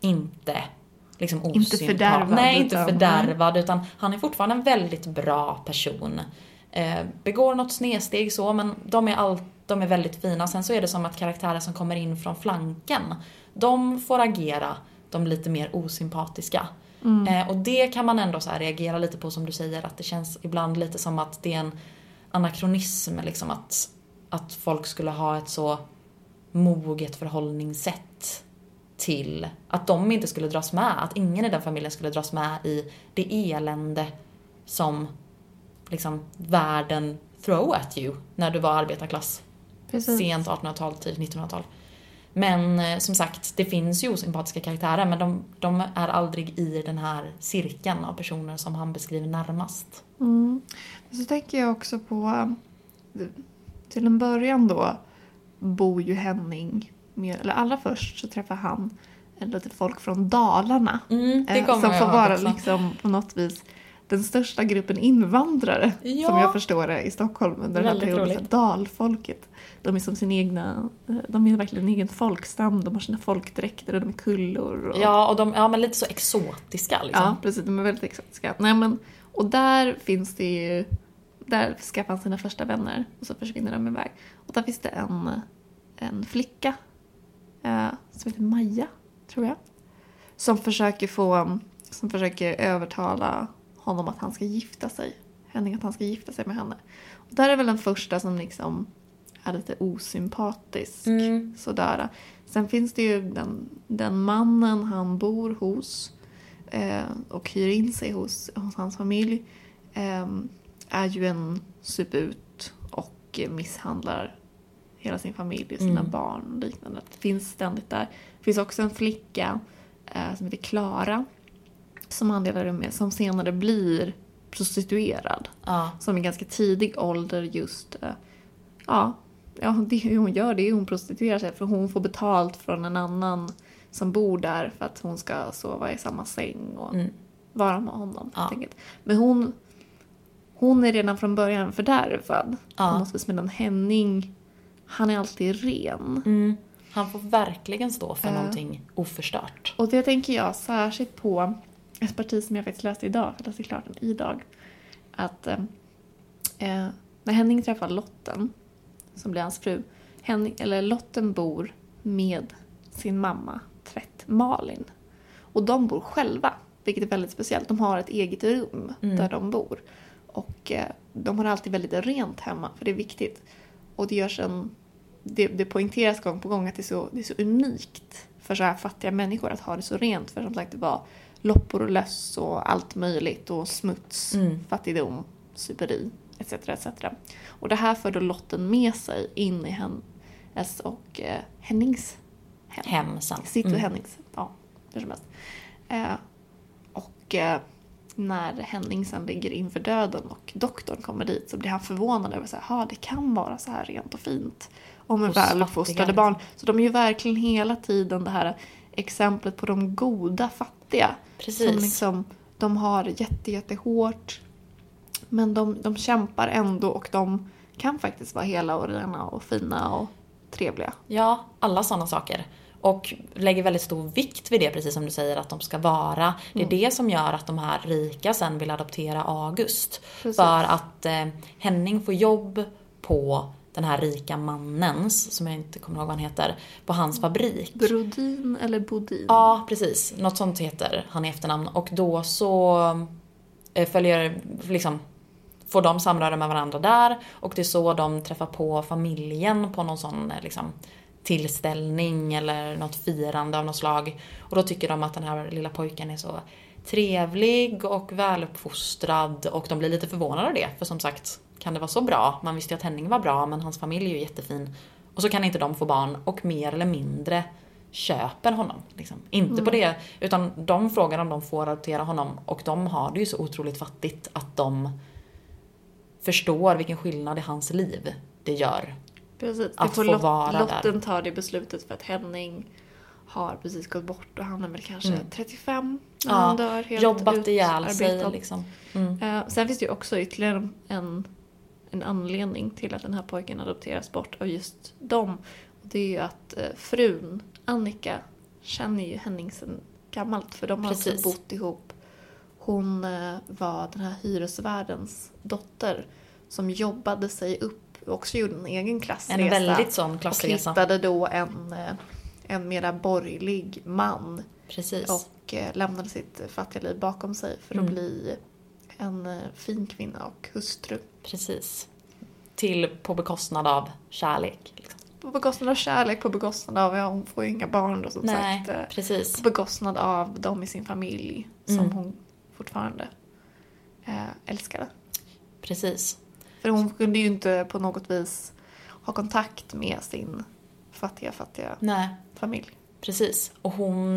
inte liksom Inte fördärvad. Nej, inte utan, fördärvad utan han är fortfarande en väldigt bra person. Eh, begår något snedsteg så men de är, all, de är väldigt fina. Sen så är det som att karaktärer som kommer in från flanken, de får agera de lite mer osympatiska. Mm. Eh, och det kan man ändå så reagera lite på som du säger att det känns ibland lite som att det är en anakronism liksom att, att folk skulle ha ett så moget förhållningssätt till att de inte skulle dras med, att ingen i den familjen skulle dras med i det elände som liksom världen throw at you när du var arbetarklass. Precis. Sent 1800-tal, tidigt 1900-tal. Men eh, som sagt, det finns ju osympatiska karaktärer men de, de, är aldrig i den här cirkeln av personer som han beskriver närmast. Mm. Så tänker jag också på, till en början då, bor ju Henning med, eller allra först så träffar han lite folk från Dalarna. Mm, eh, som får vara liksom på något vis den största gruppen invandrare ja. som jag förstår det i Stockholm under den här perioden. Dalfolket. De är som sin egna, eh, de är verkligen en egen folkstam, de har sina folkdräkter och de är kullor. Och... Ja, och de ja, men lite så exotiska liksom. Ja, precis, de är väldigt exotiska. Nej, men, och där finns det ju, där skaffar han sina första vänner och så försvinner de iväg. Och där finns det en, en flicka eh, som heter Maja, tror jag. Som försöker få, som försöker övertala honom att han ska gifta sig. Henning att han ska gifta sig med henne. Och där är väl den första som liksom är lite osympatisk. Mm. Sådär. Sen finns det ju den, den mannen han bor hos eh, och hyr in sig hos, hos hans familj. Eh, är ju en suput och misshandlar hela sin familj, och sina mm. barn och liknande. Det finns ständigt där. Det finns också en flicka eh, som heter Klara som han delar rum med som senare blir prostituerad. Ja. Som i ganska tidig ålder just, eh, ja, ja, det hon gör det är hon prostituerar sig för hon får betalt från en annan som bor där för att hon ska sova i samma säng och mm. vara med honom. Ja. Men hon, hon är redan från början fördärvad. Ja. På något vis medan Henning han är alltid ren. Mm. Han får verkligen stå för uh, någonting oförstört. Och det tänker jag särskilt på ett parti som jag faktiskt läste idag, jag läste klart den idag. Att eh, eh, när Henning träffar Lotten, som blir hans fru, Henning, eller Lotten bor med sin mamma, Tvätt Malin. Och de bor själva, vilket är väldigt speciellt. De har ett eget rum mm. där de bor. Och eh, de har alltid väldigt rent hemma, för det är viktigt. Och det görs en... Det, det poängteras gång på gång att det är, så, det är så unikt för så här fattiga människor att ha det så rent. För som sagt, det var loppor och löss och allt möjligt och smuts, mm. fattigdom, superi etc. etc. Och det här för då Lotten med sig in i hennes och eh, Hennings hem. Hem. Sitt och mm. Hennings, ja, hur som helst. Eh, och eh, när Henning sen ligger inför döden och doktorn kommer dit så blir han förvånad över att det kan vara så här rent och fint. Om en väluppfostrade barn. Så de är ju verkligen hela tiden det här exemplet på de goda fattiga. Precis. Som liksom, de har jätte, jättehårt men de, de kämpar ändå och de kan faktiskt vara hela och rena och fina och trevliga. Ja, alla sådana saker. Och lägger väldigt stor vikt vid det, precis som du säger att de ska vara. Det är mm. det som gör att de här rika sen vill adoptera August. Precis. För att eh, Henning får jobb på den här rika mannens, som jag inte kommer ihåg vad han heter, på hans fabrik. Brodin eller Bodin? Ja, precis. Något sånt heter han i efternamn. Och då så eh, följer, liksom, får de samröre med varandra där och det är så de träffar på familjen på någon sån eh, liksom, tillställning eller något firande av något slag. Och då tycker de att den här lilla pojken är så trevlig och väluppfostrad och de blir lite förvånade av det. För som sagt, kan det vara så bra? Man visste ju att Henning var bra men hans familj är ju jättefin. Och så kan inte de få barn och mer eller mindre köper honom. Liksom. Inte mm. på det, utan de frågar om de får adoptera honom och de har det ju så otroligt fattigt att de förstår vilken skillnad i hans liv det gör. Precis, att få lot vara Lotten där. tar det beslutet för att Henning har precis gått bort och han är väl kanske mm. 35 när ja, han dör. Helt jobbat ihjäl sig liksom. Mm. Uh, sen finns det ju också ytterligare en, en anledning till att den här pojken adopteras bort av just dem. Det är ju att uh, frun, Annika, känner ju Henning sen gammalt för de har alltså bott ihop. Hon uh, var den här hyresvärdens dotter som jobbade sig upp också gjorde en egen klassresa. En väldigt sån klassresa. Och hittade då en, en mera borgerlig man. Precis. Och lämnade sitt fattiga liv bakom sig för att mm. bli en eh, fin kvinna och hustru. Precis. Till på bekostnad av kärlek. Liksom. På bekostnad av kärlek, på bekostnad av, ja hon får ju inga barn då som Nej, sagt. Eh, precis. På bekostnad av dem i sin familj som mm. hon fortfarande eh, älskade. Precis. För hon kunde ju inte på något vis ha kontakt med sin fattiga, fattiga Nej. familj. Precis. Och hon,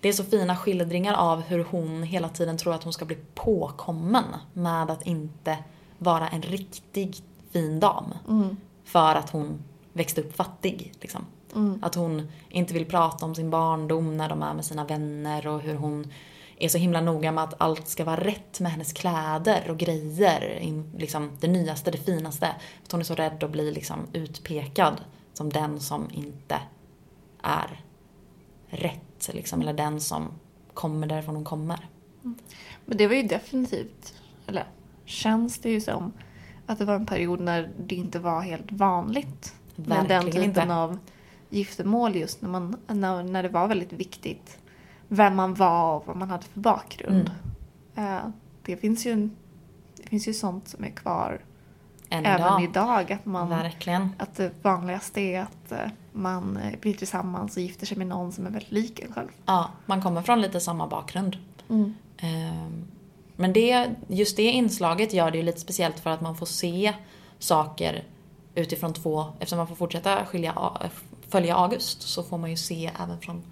det är så fina skildringar av hur hon hela tiden tror att hon ska bli påkommen med att inte vara en riktig fin dam. Mm. För att hon växte upp fattig. Liksom. Mm. Att hon inte vill prata om sin barndom när de är med sina vänner och hur hon är så himla noga med att allt ska vara rätt med hennes kläder och grejer. Liksom det nyaste, det finaste. Att hon är så rädd att bli liksom utpekad som den som inte är rätt, liksom, eller den som kommer därifrån hon kommer. Mm. Men det var ju definitivt, eller känns det ju som, att det var en period när det inte var helt vanligt Verkligen med den typen inte. av giftermål just när, man, när, när det var väldigt viktigt vem man var och vad man hade för bakgrund. Mm. Uh, det, finns ju, det finns ju sånt som är kvar Än även idag. idag. Att, man, Verkligen. att det vanligaste är att uh, man eh, blir tillsammans och gifter sig med någon som är väldigt lik en själv. Ja, man kommer från lite samma bakgrund. Mm. Ehm, men det, just det inslaget gör det ju lite speciellt för att man får se saker utifrån två, eftersom man får fortsätta skilja, följa August så får man ju se även från,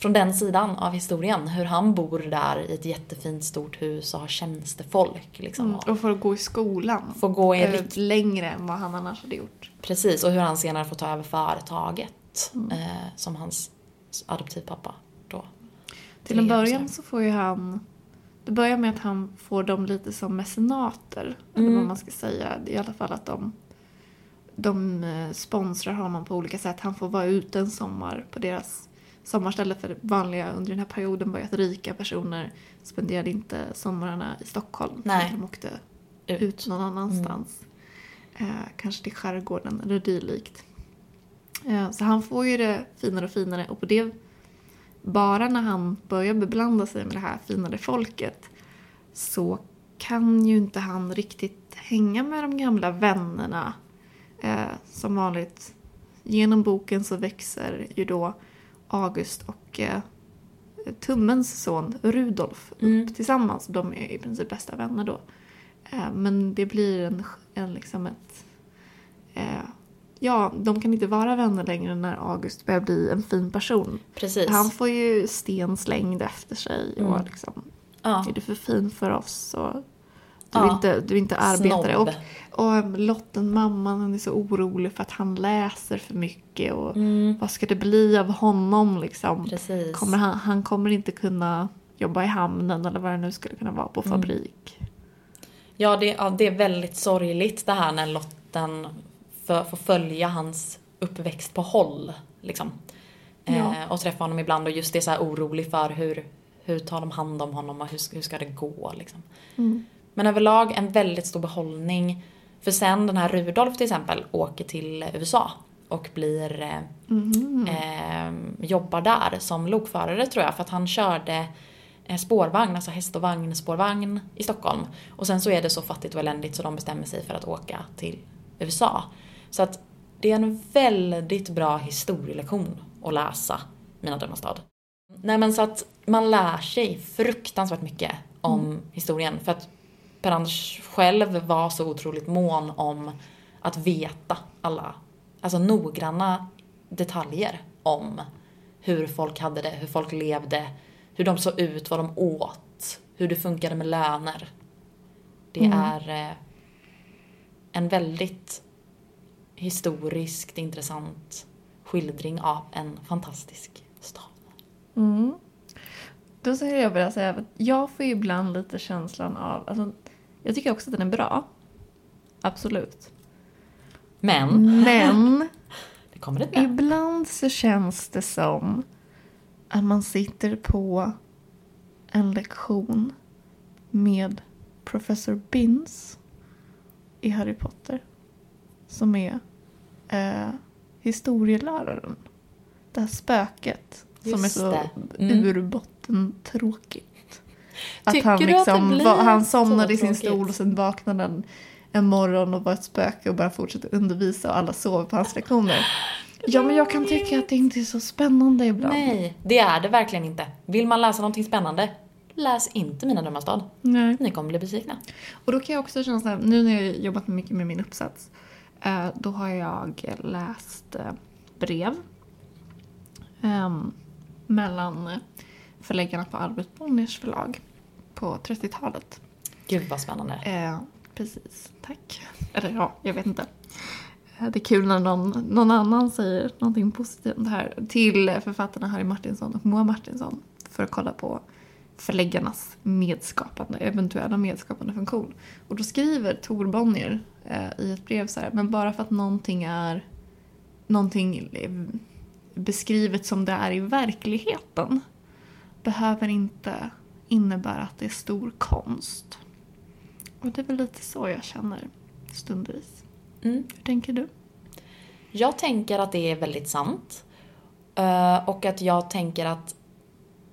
från den sidan av historien hur han bor där i ett jättefint stort hus och har tjänstefolk. Liksom, mm, och får gå i skolan. Får gå i rikt... längre än vad han annars hade gjort. Precis, och hur han senare får ta över företaget mm. eh, som hans adoptivpappa då. Till en början så får ju han det börjar med att han får dem lite som mecenater. Mm. Eller vad man ska säga. I alla fall att de, de eh, sponsrar honom på olika sätt. Han får vara ute en sommar på deras sommarställe. För vanliga under den här perioden var ju att rika personer spenderade inte sommararna i Stockholm. Nej. De åkte ut, ut någon annanstans. Mm. Eh, kanske till skärgården eller dylikt. Eh, så han får ju det finare och finare och på det bara när han börjar beblanda sig med det här finare folket så kan ju inte han riktigt hänga med de gamla vännerna. Eh, som vanligt, genom boken så växer ju då August och eh, Tummens son Rudolf upp mm. tillsammans. De är i princip bästa vänner då. Eh, men det blir en, en liksom ett... Eh, ja, de kan inte vara vänner längre när August börjar bli en fin person. Precis. Han får ju sten slängd efter sig och Mm. liksom, Ja. är du för fin för oss? Och du, är Ja. inte, du är inte arbetare. Snobb. Och, och um, Lotten, mamman, hon är så orolig för att han läser för mycket. Och Mm. Vad ska det bli av honom liksom? Precis. Kommer han, han kommer inte kunna jobba i hamnen eller vad det nu skulle kunna vara på Mm. fabrik. Ja det, ja, det är väldigt sorgligt det här när Lotten får, får följa hans uppväxt på håll. Liksom. Ja. Eh, och träffa honom ibland och just det så här orolig för hur, hur tar de hand om honom och hur, hur ska det gå. Liksom. Mm. Men överlag en väldigt stor behållning. För sen den här Rudolf till exempel åker till USA och blir eh, Mhm. eh, jobbar där som lokförare tror jag för att han körde eh, spårvagn, alltså häst och vagn spårvagn i Stockholm. Och sen så är det så fattigt och eländigt så de bestämmer sig för att åka till USA. Så att det är en väldigt bra historielektion att läsa Mina drömmars stad. Nej men så att man lär sig fruktansvärt mycket om historien för att Per-Anders själv var så otroligt mån om att veta alla, alltså noggranna detaljer om hur folk hade det, hur folk levde, hur de såg ut, vad de åt, hur det funkade med löner. Det Mm. är eh, en väldigt historiskt intressant skildring av en fantastisk stad. Mm. Då skulle jag vilja säga att jag får ibland lite känslan av, alltså, jag tycker också att den är bra. Absolut. Men, Men [laughs] det kommer men. ibland så känns det som att man sitter på en lektion med professor Binns i Harry Potter. Som är eh, historieläraren. Det här spöket som är Just så det. Mm. urbotten tråkigt. Att Tycker han, att liksom, blir va, han somnade i sin stol och sen vaknade han en morgon och var ett spöke och bara fortsatte undervisa och alla sov på hans lektioner. Ja, men jag kan tycka att det inte är så spännande ibland. Nej, det är det verkligen inte. Vill man läsa någonting spännande, läs inte Mina drömmars stad. Nej. Ni kommer bli besvikna. Och då kan jag också känna så här, nu när jag har jobbat mycket med min uppsats, eh, då har jag läst eh, brev ehm, mellan förläggarna på Albert Bonniers förlag på 30-talet. Gud vad spännande. Eh, precis, tack. Eller ja, jag vet inte. Eh, Det är kul när någon, någon annan säger någonting positivt om det här till författarna Harry Martinsson och Moa Martinsson för att kolla på förläggarnas medskapande, eventuella medskapande funktion. Och då skriver Tor Bonnier eh, i ett brev så här, men bara för att någonting är någonting beskrivet som det är i verkligheten behöver inte innebära att det är stor konst. Och det är väl lite så jag känner stundvis. Mm. Hur tänker du? Jag tänker att det är väldigt sant. Eh, Och att jag tänker att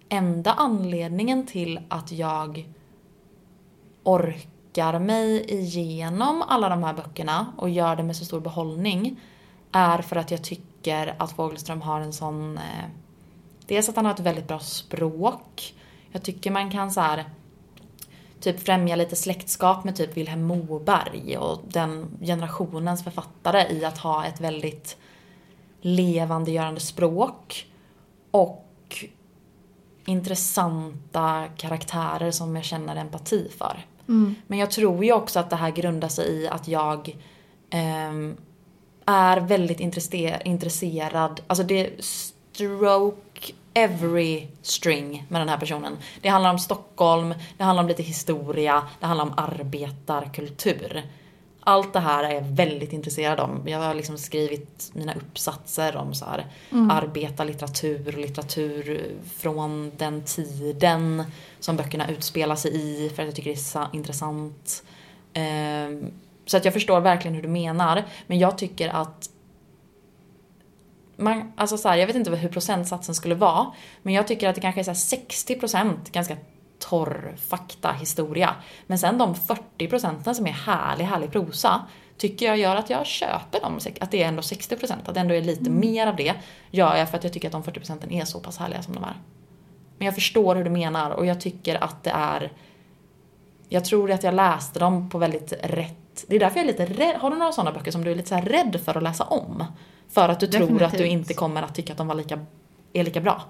enda anledningen till att jag orkar mig igenom alla de här böckerna och gör det med så stor behållning är för att jag tycker att Fogelström har en sån... Eh, dels att han har ett väldigt bra språk. Jag tycker man kan så här typ främja lite släktskap med typ Vilhelm Moberg och den generationens författare i att ha ett väldigt levandegörande språk och intressanta karaktärer som jag känner empati för. Men jag tror ju också att det här grundar sig i att jag ehm, är väldigt intresse- intresserad, alltså det stroke every string med den här personen. Det handlar om Stockholm, det handlar om lite historia, det handlar om arbetarkultur. Allt det här är jag väldigt intresserad om. Jag har liksom skrivit mina uppsatser om så här arbetarlitteratur och litteratur från den tiden som böckerna utspelar sig i för att jag tycker det är sa- intressant. Ehm, Så att jag förstår verkligen hur du menar. Men jag tycker att man, alltså så här, jag vet inte hur procentsatsen skulle vara. Men jag tycker att det kanske är så här 60% ganska torr fakta, historia. Men sen de 40 procenten som är härlig, härlig prosa tycker jag gör att jag köper dem, att det är ändå 60 procent, att det ändå är lite mer av det. Gör jag för att jag tycker att de 40 procenten är så pass härliga som de är. Men jag förstår hur du menar och jag tycker att det är Jag tror att jag läste dem på väldigt rätt... Det är därför jag är lite rädd. Har du några sådana böcker som du är lite så rädd för att läsa om? För att du Definitivt. tror att du inte kommer att tycka att de var lika, är lika bra?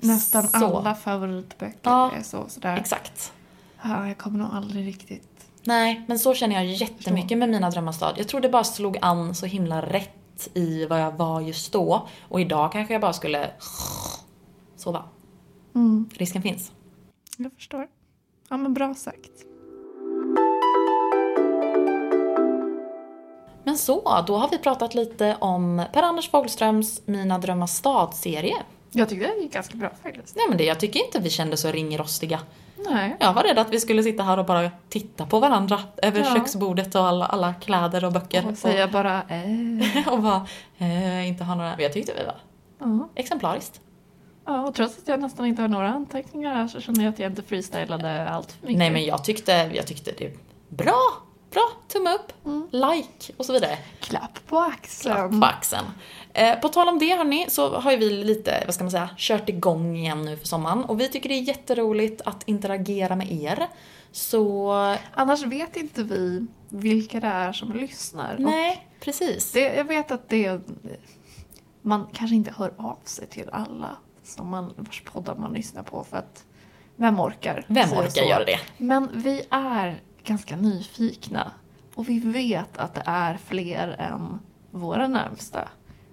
Nästan så. alla favoritböcker ja, är så. Sådär. Exakt. Ja, jag kommer nog aldrig riktigt... Nej, men så känner jag jättemycket så. med Mina drömmars stad. Jag tror det bara slog an så himla rätt i vad jag var just då. Och idag kanske jag bara skulle sova. Mm. Risken finns. Jag förstår. Ja, men bra sagt. Men så, då har vi pratat lite om Per-Anders Fogelströms Mina drömmars stad-serie. Jag tyckte det gick ganska bra faktiskt. Nej men det, jag tycker inte vi kände så ringrostiga. Nej. Jag var rädd att vi skulle sitta här och bara titta på varandra över ja. köksbordet och alla, alla kläder och böcker. Och säga och, bara äh. [laughs] och bara, äh, inte ha några... Men jag tyckte vi var uh. exemplariskt. Ja, och trots att jag nästan inte har några anteckningar här så känner jag att jag inte freestylade allt för mycket. Nej men jag tyckte, jag tyckte det bra bra, tumme upp, mm. like och så vidare. Klapp på axeln. Klapp på axeln. Eh, på tal om det hörni, så har ju vi lite, vad ska man säga, kört igång igen nu för sommaren. Och vi tycker det är jätteroligt att interagera med er. Så... Annars vet inte vi vilka det är som lyssnar. Nej, och precis. Det, jag vet att det... Man kanske inte hör av sig till alla som man, vars poddar man lyssnar på för att vem orkar? Vem orkar göra det? Men vi är ganska nyfikna. Och vi vet att det är fler än våra närmsta.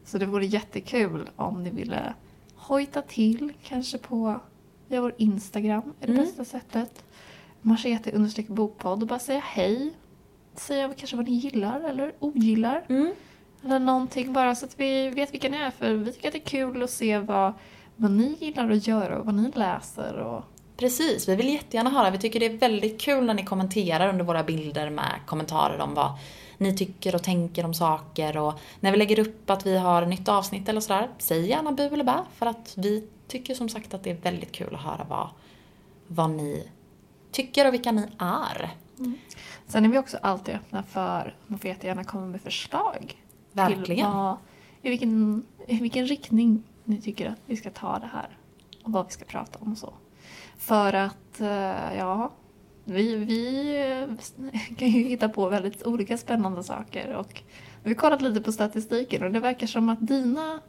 Så det vore jättekul om ni ville hojta till, kanske på via vår Instagram är det mm. bästa sättet. Machete understreck bokpodd och bara säga hej. Säga kanske vad ni gillar eller ogillar. Mm. Eller någonting bara så att vi vet vilka ni är för vi tycker att det är kul att se vad, vad ni gillar att göra och vad ni läser och Precis, vi vill jättegärna höra. Vi tycker det är väldigt kul när ni kommenterar under våra bilder med kommentarer om vad ni tycker och tänker om saker och när vi lägger upp att vi har nytt avsnitt eller sådär, säg gärna bu eller bä för att vi tycker som sagt att det är väldigt kul att höra vad, vad ni tycker och vilka ni är. Mm. Sen är vi också alltid öppna för, får jättegärna komma med förslag. Verkligen. Vad, i, vilken, I vilken riktning ni tycker att vi ska ta det här och vad vi ska prata om och så. För att, eh, ja, vi, vi [laughs] kan ju hitta på väldigt olika spännande saker. Och vi har kollat lite på statistiken och det verkar som att dina,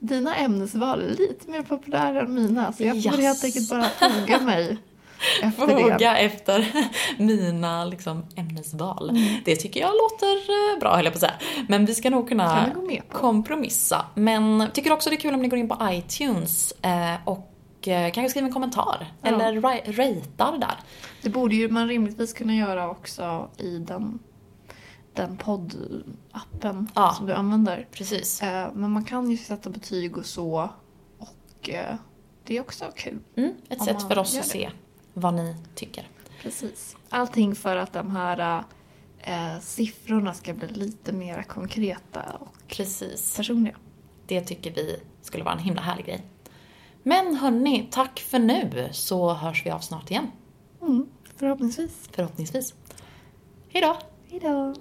dina ämnesval är lite mer populära än mina. Så jag får helt enkelt bara foga mig [laughs] efter Foga det. efter [laughs] mina liksom, ämnesval. Mm. Det tycker jag låter eh, bra höll jag på att säga. Men vi ska nog kunna kompromissa. Men tycker också det är kul om ni går in på iTunes eh, och Eh, kanske skriva en kommentar. Ja. Eller ratear där. Det borde ju man rimligtvis kunna göra också i den, den poddappen ja. som du använder. Precis. Eh, men man kan ju sätta betyg och så. Och eh, det är också kul. Mm, ett sätt för oss att se vad ni tycker. Precis. Allting för att de här eh, siffrorna ska bli lite mer konkreta och Precis. personliga. Det tycker vi skulle vara en himla härlig grej. Men hörni, tack för nu så hörs vi av snart igen. Mm, förhoppningsvis. Förhoppningsvis. Hejdå. Hejdå.